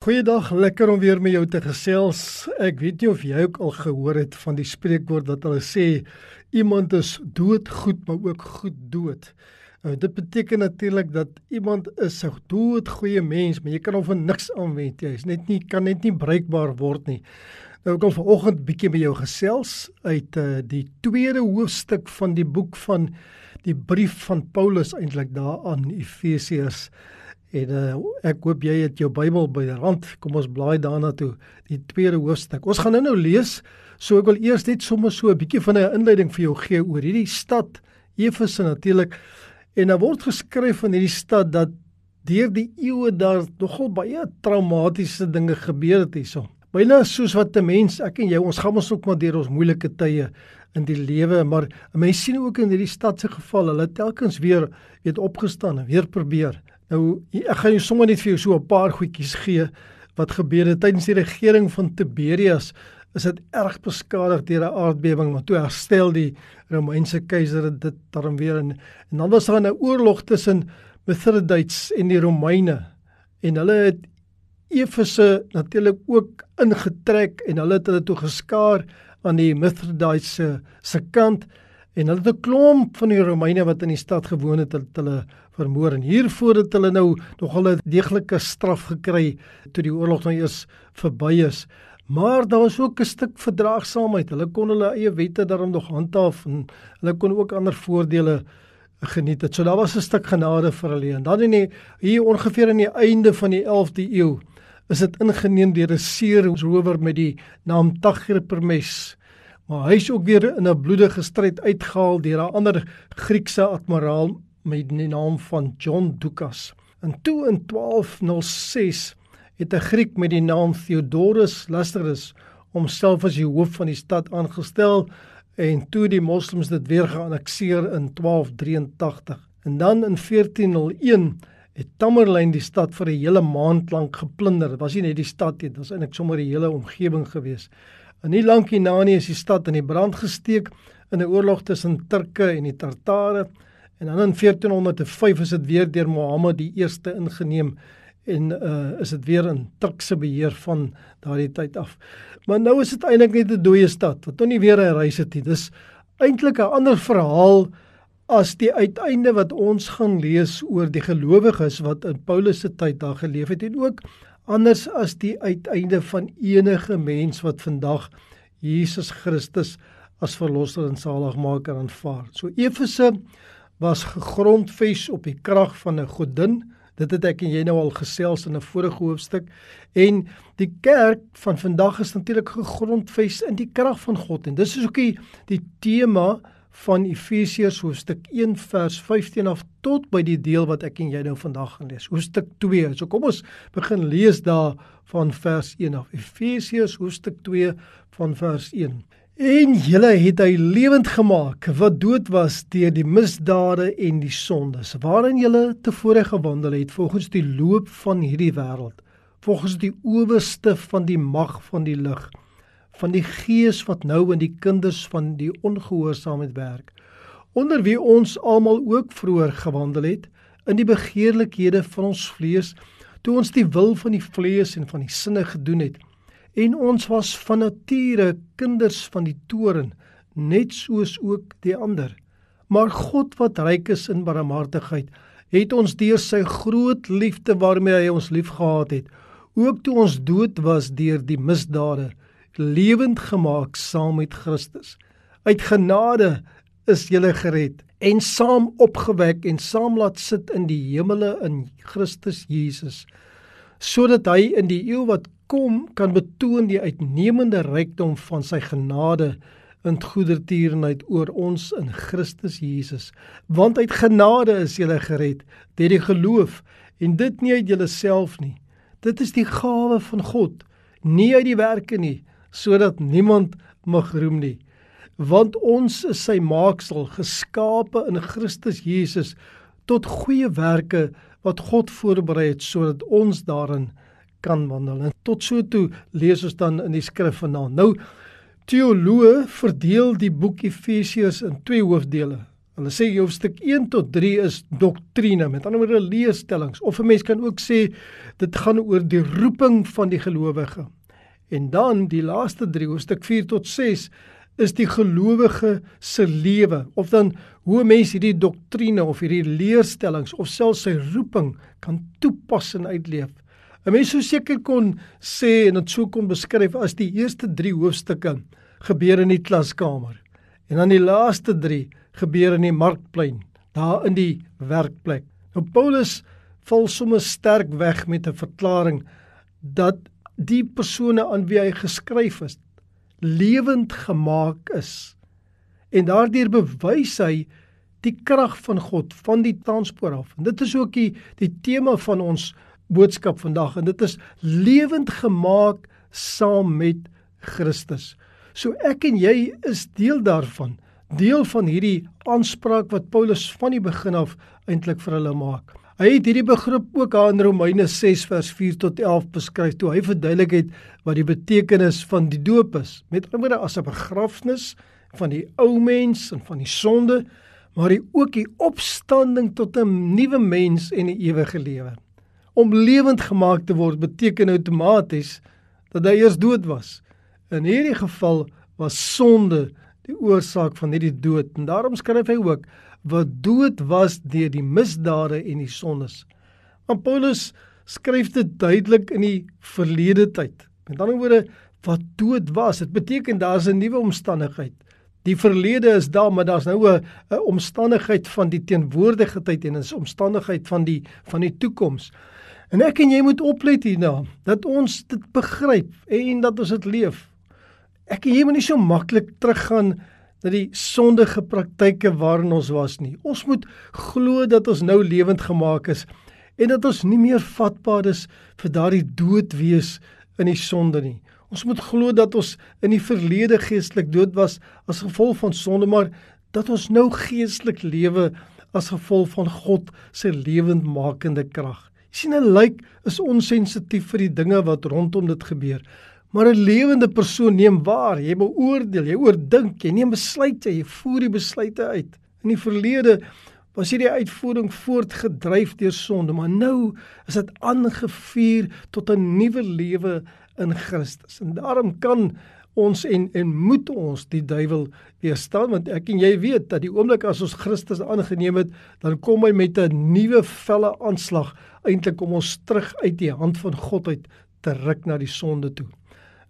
Goeiedag, lekker om weer met jou te gesels. Ek weet nie of jy ook al gehoor het van die spreekwoord wat hulle sê iemand is dood goed, maar ook goed dood. Nou dit beteken natuurlik dat iemand is 'n dood goeie mens, maar jy kan hom vir niks aanwend. Hy is net nie kan net nie bruikbaar word nie. Nou ek wil vanoggend bietjie met jou gesels uit uh, die tweede hoofstuk van die boek van die brief van Paulus eintlik daaraan Efesiërs En uh, ek hoop jy het jou Bybel by die rand. Kom ons blaai daarna toe, die tweede hoofstuk. Ons gaan nou-nou lees. So ek wil eers net sommer so 'n bietjie van 'n inleiding vir jou gee oor hierdie stad Efese natuurlik. En daar word geskryf van hierdie stad dat deur die eeue daar nogal baie traumatiese dinge gebeur het hierso. Byna soos wat 'n mens, ek en jy, ons gaan ons ook maar deur ons moeilike tye in die lewe, maar mense sien ook in hierdie stad se geval, hulle telkens weer weet opgestaan en weer probeer. Nou ek gaan jou sommer net vir jou so 'n paar goedjies gee wat gebeur het tydens die regering van Tiberius. Is dit erg beskadig deur 'n aardbewing, maar toe herstel die Romeinse keiser dit daarom weer in. En dan was daar 'n oorlog tussen Mithridates en die Romeine en hulle het Efese natuurlik ook ingetrek en hulle het hulle toe geskaar aan die Mithridates se se kant en hulle het 'n klomp van die Romeine wat in die stad gewoon het, het hulle vermoor en hiervoor het hulle nou nogal 'n deeglike straf gekry toe die oorlog nou eers verby is. Maar daar was ook 'n stuk verdraagsaamheid. Hulle kon hulle eie wette daarom nog handhaaf en hulle kon ook ander voordele geniet het. So daar was 'n stuk genade vir hulle. En dan in die hier ongeveer aan die einde van die 11de eeu is dit ingeneem deur 'n seerower met die naam Tagripermes. Maar hy is ook weer in 'n bloedige stryd uitgehaal deur 'n ander Griekse admiraal met die naam van John Dukas. En toe in 1206 het 'n Griek met die naam Theodorus Lasterus homself as die hoof van die stad aangestel en toe die moslems dit weer geannekseer in 1283. En dan in 1401 het Tamerlane die stad vir 'n hele maand lank geplunder. Dit was nie net die stad nie, dit was eintlik sommer die hele omgewing gewees. En nie lank hierna nie is die stad in die brand gesteek in 'n oorlog tussen Turke en die Tartare. En dan in 1405 is dit weer deur Mohammed die eerste ingeneem en uh is dit weer in Turkse beheer van daardie tyd af. Maar nou is dit eintlik net 'n dooie stad wat nog nie weer 'n reis het nie. Dis eintlik 'n ander verhaal as die uiteinde wat ons gaan lees oor die gelowiges wat in Paulus se tyd daar geleef het en ook anders as die uiteinde van enige mens wat vandag Jesus Christus as verlosser en saligmaker aanvaar. So Efese was gegrondves op die krag van 'n godin. Dit het ek en jy nou al gesels in 'n vorige hoofstuk. En die kerk van vandag is natuurlik gegrondves in die krag van God en dis is ook die, die tema van Efesiërs hoofstuk 1 vers 15 af tot by die deel wat ek en jy nou vandag gaan lees. Hoofstuk 2. So kom ons begin lees daar van vers 1 af. Efesiërs hoofstuk 2 van vers 1. En julle het hy lewend gemaak wat dood was deur die misdade en die sondes waarin julle tevore gewandel het volgens die loop van hierdie wêreld volgens die owerste van die mag van die lig van die gees wat nou in die kinders van die ongehoorsaamheid werk onder wie ons almal ook vroeër gewandel het in die begeerlikhede van ons vlees toe ons die wil van die vlees en van die sinne gedoen het en ons was van nature kinders van die toren net soos ook die ander. Maar God wat ryk is in barmhartigheid het ons deur sy groot liefde waarmee hy ons liefgehad het ook toe ons dood was deur die misdade lewend gemaak saam met Christus. Uit genade is jy gered en saam opgewek en saam laat sit in die hemele in Christus Jesus sodat hy in die eeu wat kom kan betoon die uitnemende rykdom van sy genade in goedertierenheid oor ons in Christus Jesus. Want uit genade is jy gered deur die geloof en dit nie uit jouself nie. Dit is die gawe van God nie uit die werke nie sodat niemand mag roem nie want ons is sy maaksel geskape in Christus Jesus tot goeie werke wat God voorberei het sodat ons daarin kan wandel. En tot so toe lees ons dan in die skrif vanaand. Nou teoloë verdeel die boek Efesiërs in twee hoofdele. Hulle sê hoofstuk 1 tot 3 is doktrine, met ander woorde leerstellings of 'n mens kan ook sê dit gaan oor die roeping van die gelowige. En dan die laaste 3 hoofstuk 4 tot 6 is die gelowige se lewe of dan hoe mense hierdie doktrine of hierdie leerstellings of selfs sy roeping kan toepas en uitleef. 'n Mens sou seker kon sê en dit sou kon beskryf as die eerste 3 hoofstukke gebeur in die klaskamer en dan die laaste 3 gebeur in die markplein, daar in die werkplek. Nou Paulus val sommer sterk weg met 'n verklaring dat die persone aan wie hy geskryf is lewend gemaak is. En daardeur bewys hy die krag van God van die transport af. En dit is ook die die tema van ons boodskap vandag en dit is lewend gemaak saam met Christus. So ek en jy is deel daarvan, deel van hierdie aanspraak wat Paulus van die begin af eintlik vir hulle maak. Hy het hierdie begrip ook aan in Romeine 6 vers 4 tot 11 beskryf toe hy verduidelik het wat die betekenis van die doop is. Met ander woorde as 'n begrafnis van die ou mens en van die sonde, maar hy ook die opstanding tot 'n nuwe mens en 'n ewige lewe. Om lewend gemaak te word beteken outomaties dat hy eers dood was. In hierdie geval was sonde die oorsaak van hierdie dood en daarom skryf hy ook wat dood was deur die misdade en die sondes. Want Paulus skryf dit duidelik in die verlede tyd. Met ander woorde, wat dood was, dit beteken daar's 'n nuwe omstandigheid. Die verlede is daar, maar daar's nou 'n omstandigheid van die teenwoordige tyd en 'n omstandigheid van die van die toekoms. En ek en jy moet oplet hierna dat ons dit begryp en dat ons dit leef. Ek jy moet nie so maklik teruggaan dat die sondige praktyke waarin ons was nie. Ons moet glo dat ons nou lewend gemaak is en dat ons nie meer vatbaar is vir daardie dood wees in die sonde nie. Ons moet glo dat ons in die verlede geestelik dood was as gevolg van sonde, maar dat ons nou geestelik lewe as gevolg van God se lewendmakende krag. Sien 'n lijk is onsensitief vir die dinge wat rondom dit gebeur. Maar 'n lewende persoon neem waar, jy beoordeel, jy oordink, jy neem besluite, jy voer die besluite uit. In die verlede was hierdie uitvoering voortgedryf deur sonde, maar nou is dit aangevuur tot 'n nuwe lewe in Christus. En daarom kan ons en en moet ons die duiwel weerstaan want ek en jy weet dat die oomblik as ons Christus aangeneem het, dan kom hy met 'n nuwe velle aanslag eintlik om ons terug uit die hand van God uit te ruk na die sonde toe.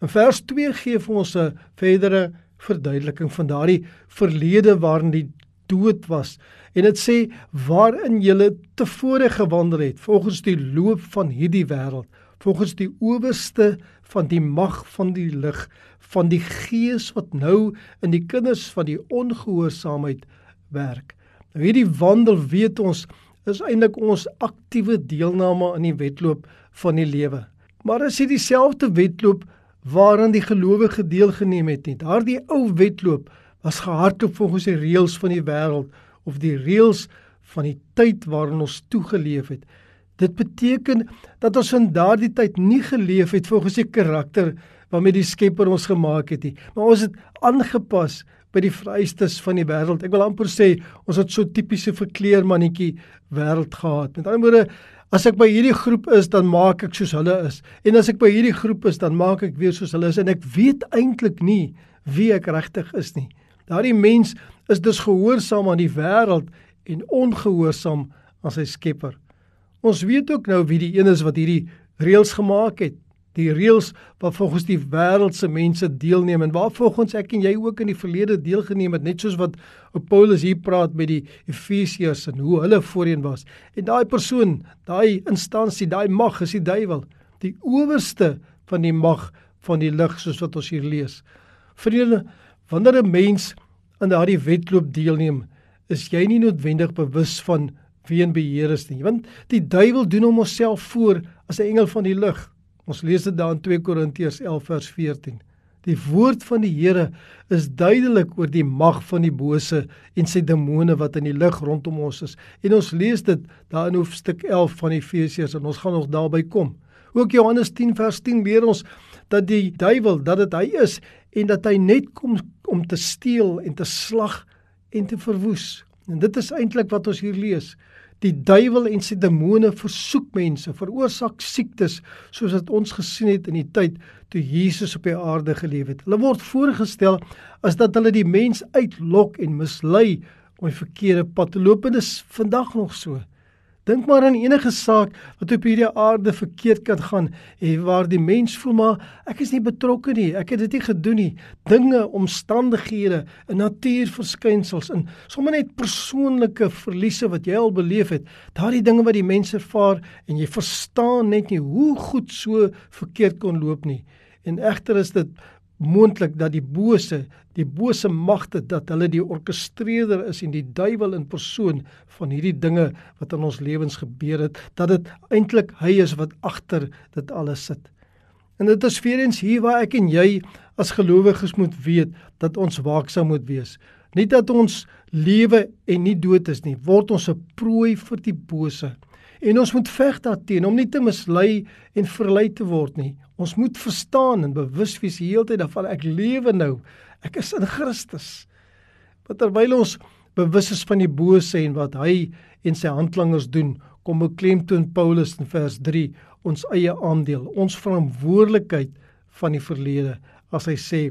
In vers 2 gee vir ons 'n verdere verduideliking van daardie verlede waarin die dood was en dit sê waarin julle tevore gewandel het volgens die loop van hierdie wêreld volgens die owerste van die mag van die lig van die gees wat nou in die kinders van die ongehoorsaamheid werk. Nou hierdie wandel weet ons is eintlik ons aktiewe deelname aan die wedloop van die lewe. Maar as jy dieselfde wedloop waaraan die gelowige deelgeneem het nie. Daardie ou wedloop was gehardloop volgens die reëls van die wêreld of die reëls van die tyd waarin ons toegeleef het. Dit beteken dat ons in daardie tyd nie geleef het volgens die karakter waarmee die Skepper ons gemaak het nie, maar ons het aangepas by die vereistes van die wêreld. Ek wil amper sê ons het so tipiese verkleermannetjie wêreld gehad. Met ander woorde, As ek by hierdie groep is, dan maak ek soos hulle is. En as ek by hierdie groep is, dan maak ek weer soos hulle is en ek weet eintlik nie wie ek regtig is nie. Daardie mens is dus gehoorsaam aan die wêreld en ongehoorsaam aan sy Skepper. Ons weet ook nou wie die een is wat hierdie reëls gemaak het die reëls wat volgens die wêreldse mense deelneem en waar volgens ek en jy ook in die verlede deelgeneem het net soos wat Paulus hier praat met die Efesiërs en hoe hulle voorheen was. En daai persoon daai instansie daai mag is die duiwel die owerste van die mag van die lig soos wat ons hier lees. Vriende wanneer 'n mens aan daardie wedloop deelneem is jy nie noodwendig bewus van wie in beheer is nie want die duiwel doen hom homself voor as 'n engel van die lig Ons lees dit daar in 2 Korintiërs 11 vers 14. Die woord van die Here is duidelik oor die mag van die bose en sy demone wat in die lig rondom ons is. En ons lees dit daar in hoofstuk 11 van Efesiërs en ons gaan nog daarby kom. Ook Johannes 10 vers 10 leer ons dat die duiwel dat dit hy is en dat hy net kom om te steel en te slag en te verwoes. En dit is eintlik wat ons hier lees. Die duiwel en sy demone versoek mense, veroorsaak siektes soos wat ons gesien het in die tyd toe Jesus op die aarde geleef het. Hulle word voorgestel as dat hulle die mens uitlok en mislei om die verkeerde pad te loop en dis vandag nog so. Dink maar aan enige saak wat op hierdie aarde verkeerd kan gaan en waar die mens voel maar ek is nie betrokke nie, ek het dit nie gedoen nie. Dinge, omstandighede, natuurverskynsels en sommer net persoonlike verliese wat jy al beleef het. Daardie dinge wat die mense ervaar en jy verstaan net nie hoe goed so verkeerd kon loop nie. En egter is dit moontlik dat die bose, die bose magte dat hulle die orkestreerder is en die duiwel in persoon van hierdie dinge wat in ons lewens gebeur het, dat dit eintlik hy is wat agter dit alles sit. En dit is weer eens hier waar ek en jy as gelowiges moet weet dat ons waaksaam moet wees. Nie dat ons lewe en nie dood is nie, word ons 'n prooi vir die bose. En ons moet veg daarteen om nie te mislei en verlei te word nie. Ons moet verstaan en bewus wees die hele tyd daarvan ek lewe nou. Ek is in Christus. Want terwyl ons bewus is van die bose en wat hy en sy handlangers doen, kom beklemtoon Paulus in vers 3 ons eie aandeel, ons verantwoordelikheid van die verlede. As hy sê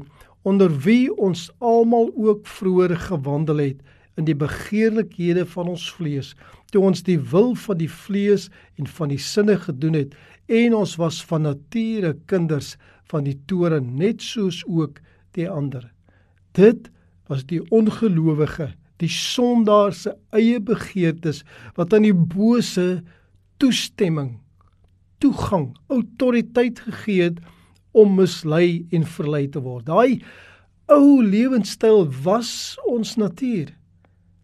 onder wie ons almal ook vroeër gewandel het in die begeerlikhede van ons vlees toe ons die wil van die vlees en van die sinne gedoen het en ons was van nature kinders van die toren net soos ook die ander dit was die ongelowige die sondaar se eie begeertes wat aan die bose toestemming toegang autoriteit gegee het om mislei en verlei te word daai ou lewenstyl was ons natuur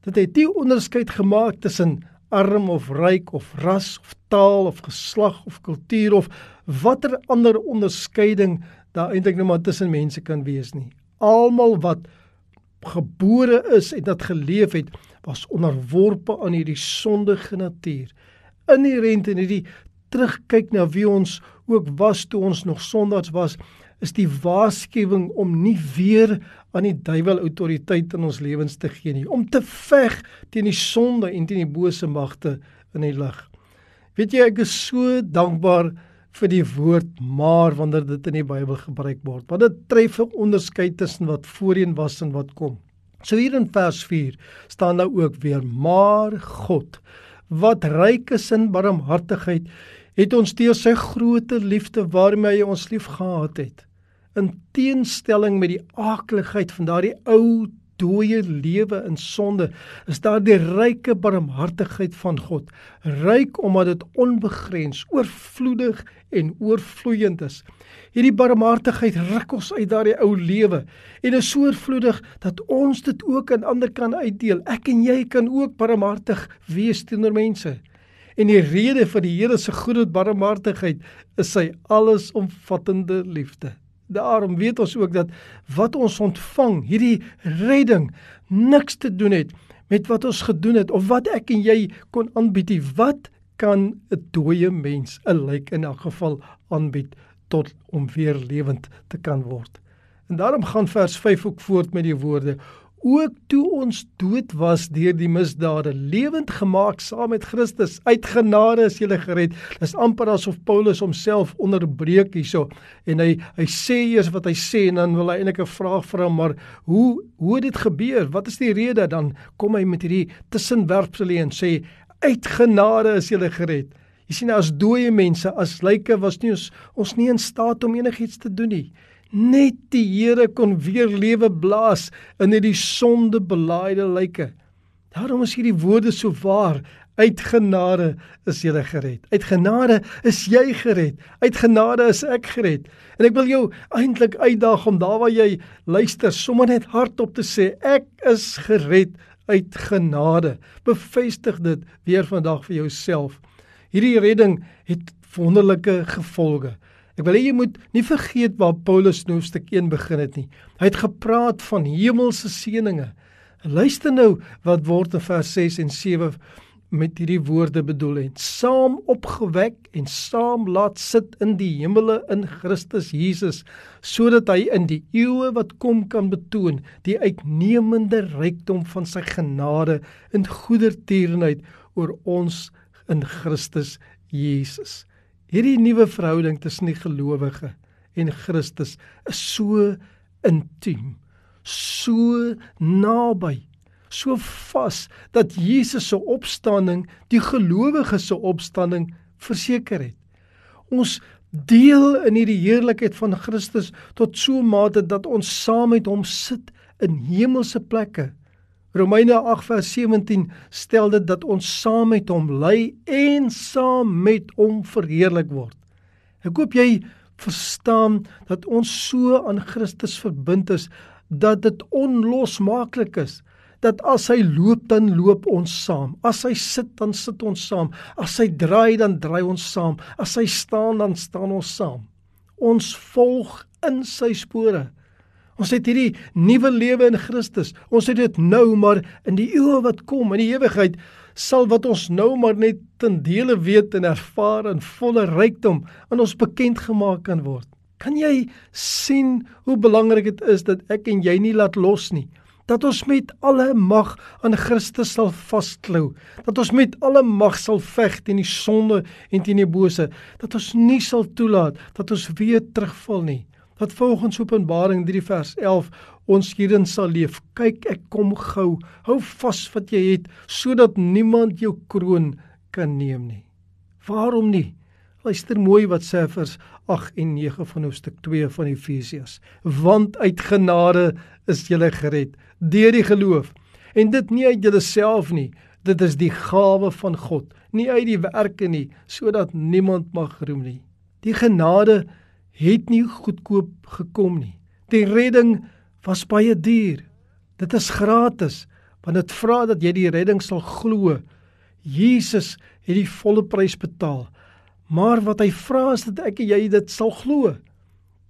dit het nie onderskeid gemaak tussen arm of ryk of ras of taal of geslag of kultuur of watter ander onderskeiding daar eintlik nou maar tussen mense kan wees nie. Almal wat gebore is en dat geleef het, was onderworpe aan hierdie sondige natuur. Inherent in hierdie terugkyk na wie ons ook was toe ons nog sondaars was, is die waarskuwing om nie weer aan die duiwel autoriteit in ons lewens te gee nie, om te veg teen die sonde en teen die bose magte in die lig. Weet jy, ek is so dankbaar vir die woord maar wanneer dit in die Bybel gebruik word, want dit tref 'n onderskeid tussen wat voorheen was en wat kom. So hier in vers 4 staan daar ook weer maar God wat ryk is in barmhartigheid het ons deur sy groote liefde waarmee hy ons liefgehad het in teenstelling met die aakligheid van daardie ou dooie lewe in sonde is daar die ryke barmhartigheid van God ryk omdat dit onbegrens oorvloedig en oorvloeiend is. Hierdie barmhartigheid ruk ons uit daardie ou lewe en is so oorvloedig dat ons dit ook aan ander kan uitdeel. Ek en jy kan ook barmhartig wees teenoor mense. En die rede vir die Here se goeie barmhartigheid is sy allesomvattende liefde Daarom weet ons ook dat wat ons ontvang, hierdie redding niks te doen het met wat ons gedoen het of wat ek en jy kon aanbied nie. Wat kan 'n dooie mens 'n lijk in elk geval aanbied tot om weer lewend te kan word? En daarom gaan vers 5 ook voort met die woorde: ook toe ons dood was deur die misdade lewend gemaak saam met Christus uit genade is jy gered. Dis amper asof Paulus homself onderbreek hierso en hy hy sê eers wat hy sê en dan wil hy eintlik 'n vraag vra maar hoe hoe het dit gebeur? Wat is die rede? Dan kom hy met hierdie tussenwerpsel en sê uit genade is jy gered. Jy sien as dooie mense as lyke was nie ons ons nie in staat om enigiets te doen nie Net die Here kon weer lewe blaas in hierdie sonde belaaide lyke. Daarom is hierdie woorde so waar. Uit genade is jy gered. Uit genade is jy gered. Uit genade is ek gered. En ek wil jou eintlik uitdaag om daar waar jy luister, sommer net hardop te sê ek is gered uit genade. Bevestig dit weer vandag vir jouself. Hierdie redding het wonderlike gevolge. Ek wil hê jy moet nie vergeet waar Paulus nou stuk 1 begin het nie. Hy het gepraat van hemelse seënings. Luister nou wat word in vers 6 en 7 met hierdie woorde bedoel en saam opgewek en saam laat sit in die hemele in Christus Jesus sodat hy in die eeue wat kom kan betoon die uitnemende rykdom van sy genade en goedertierenheid oor ons in Christus Jesus. Hierdie nuwe verhouding tussen die gelowige en Christus is so intiem, so naby so vas dat Jesus se opstanding die gelowiges se opstanding verseker het. Ons deel in hierdie heerlikheid van Christus tot so mate dat ons saam met hom sit in hemelse plekke. Romeine 8 vers 17 stel dit dat ons saam met hom ly en saam met hom verheerlik word. Ek hoop jy verstaan dat ons so aan Christus verbind is dat dit onlosmaaklik is dat as hy loop dan loop ons saam. As hy sit dan sit ons saam. As hy draai dan draai ons saam. As hy staan dan staan ons saam. Ons volg in sy spore. Ons het hierdie nuwe lewe in Christus. Ons het dit nou maar in die eeue wat kom, in die ewigheid sal wat ons nou maar net ten dele weet en ervaar in volle rykdom aan ons bekend gemaak kan word. Kan jy sien hoe belangrik dit is dat ek en jy nie laat los nie? dat ons met alle mag aan Christus sal vasklou, dat ons met alle mag sal veg teen die sonde en teen die bose, dat ons nie sal toelaat dat ons weer terugval nie. Dat volgens Openbaring 3 vers 11 ons hierin sal leef. Kyk, ek kom gou. Hou vas wat jy het sodat niemand jou kroon kan neem nie. Waarom nie? Luister mooi wat sê vers 8 en 9 van hoofstuk 2 van Efesiërs. Want uit genade is jy gered deur die geloof. En dit nie uit jouself nie, dit is die gawe van God, nie uit die werke nie, sodat niemand mag roem nie. Die genade het nie goedkoop gekom nie. Die redding was baie duur. Dit is gratis, want dit vra dat jy die redding sal glo. Jesus het die volle prys betaal. Maar wat hy vra is dat ek en jy dit sal glo.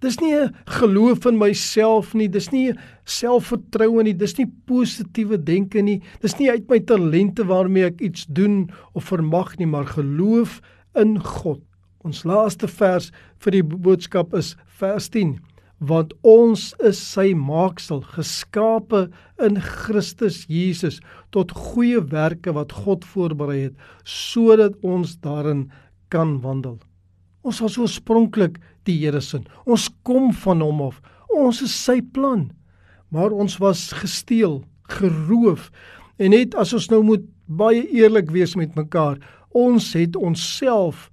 Dis nie 'n geloof in myself nie, dis nie selfvertroue nie, dis nie positiewe denke nie, dis nie uit my talente waarmee ek iets doen of vermag nie, maar geloof in God. Ons laaste vers vir die boodskap is vers 10 want ons is sy maaksel geskape in Christus Jesus tot goeie werke wat God voorberei het sodat ons daarin kan wandel. Ons was oorspronklik die Here se. Ons kom van hom af. Ons is sy plan. Maar ons was gesteel, geroof en net as ons nou moet baie eerlik wees met mekaar, ons het onsself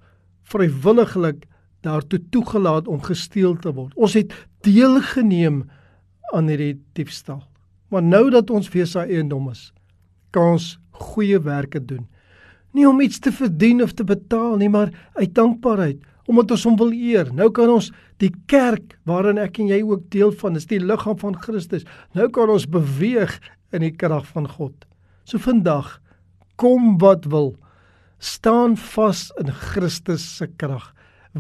vrywilliglik daartoe toegelaat om gesteel te word. Ons het deelgeneem aan hierdie diefstal. Maar nou dat ons weer sy eiendom is, kan ons goeie werke doen. Nie om iets te verdien of te betaal nie, maar uit dankbaarheid omdat ons hom wil eer. Nou kan ons die kerk waarin ek en jy ook deel van, is die liggaam van Christus. Nou kan ons beweeg in die krag van God. So vandag kom wat wil, staan vas in Christus se krag,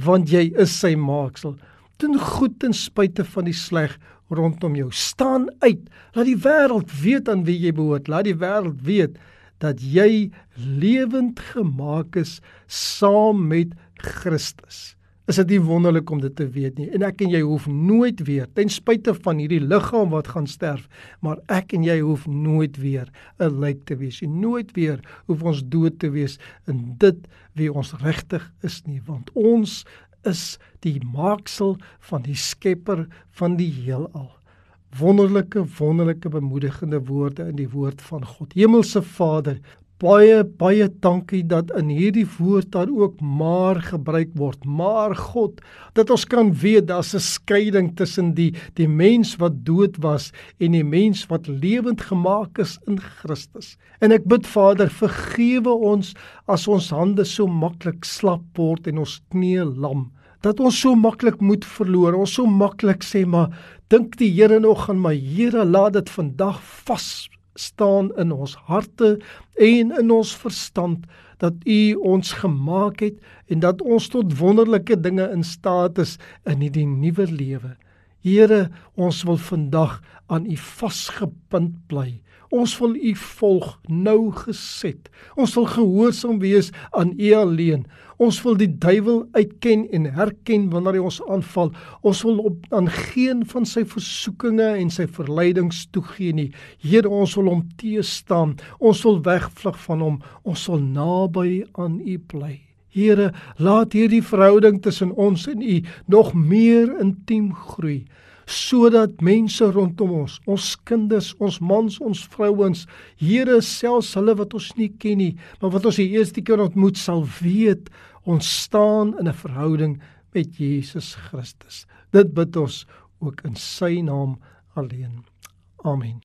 want jy is sy maaksel. Doen goed ten spyte van die sleg rondom jou. Staan uit. Laat die wêreld weet aan wie jy behoort. Laat die wêreld weet dat jy lewend gemaak is saam met Christus. Is dit nie wonderlik om dit te weet nie? En ek en jy hoef nooit weer, ten spyte van hierdie liggaam wat gaan sterf, maar ek en jy hoef nooit weer 'n lijk te wees nie. Nooit weer hoef ons dood te wees in dit wie ons regtig is nie, want ons is die maaksel van die Skepper van die heelal wonderlike wonderlike bemoedigende woorde in die woord van God. Hemelse Vader, baie baie dankie dat in hierdie woord daar ook maar gebruik word. Maar God, dat ons kan weet daar's 'n skeiding tussen die die mens wat dood was en die mens wat lewend gemaak is in Christus. En ek bid Vader, vergewe ons as ons hande so maklik slap word en ons knieë lam dat ons so maklik moed verloor. Ons so maklik sê maar dink die Here nog aan my Here, laat dit vandag vas staan in ons harte en in ons verstand dat U ons gemaak het en dat ons tot wonderlike dinge in staat is in hierdie nuwe lewe. Here, ons wil vandag aan U vasgepind bly. Ons wil U volg nou geset. Ons wil gehoorsaam wees aan U alleen. Ons wil die duiwel uitken en herken wanneer hy ons aanval. Ons wil op aan geen van sy versoekinge en sy verleidings toegee nie. Here, ons wil hom teëstaan. Ons wil wegvlug van hom. Ons sal naby aan U bly. Here, laat hierdie verhouding tussen ons en U nog meer intiem groei sodat mense rondom ons, ons kinders, ons mans, ons vrouens, Here selfs hulle wat ons nie ken nie, maar wat ons die eerste keer ontmoet sal weet ons staan in 'n verhouding met Jesus Christus. Dit bid ons ook in sy naam alleen. Amen.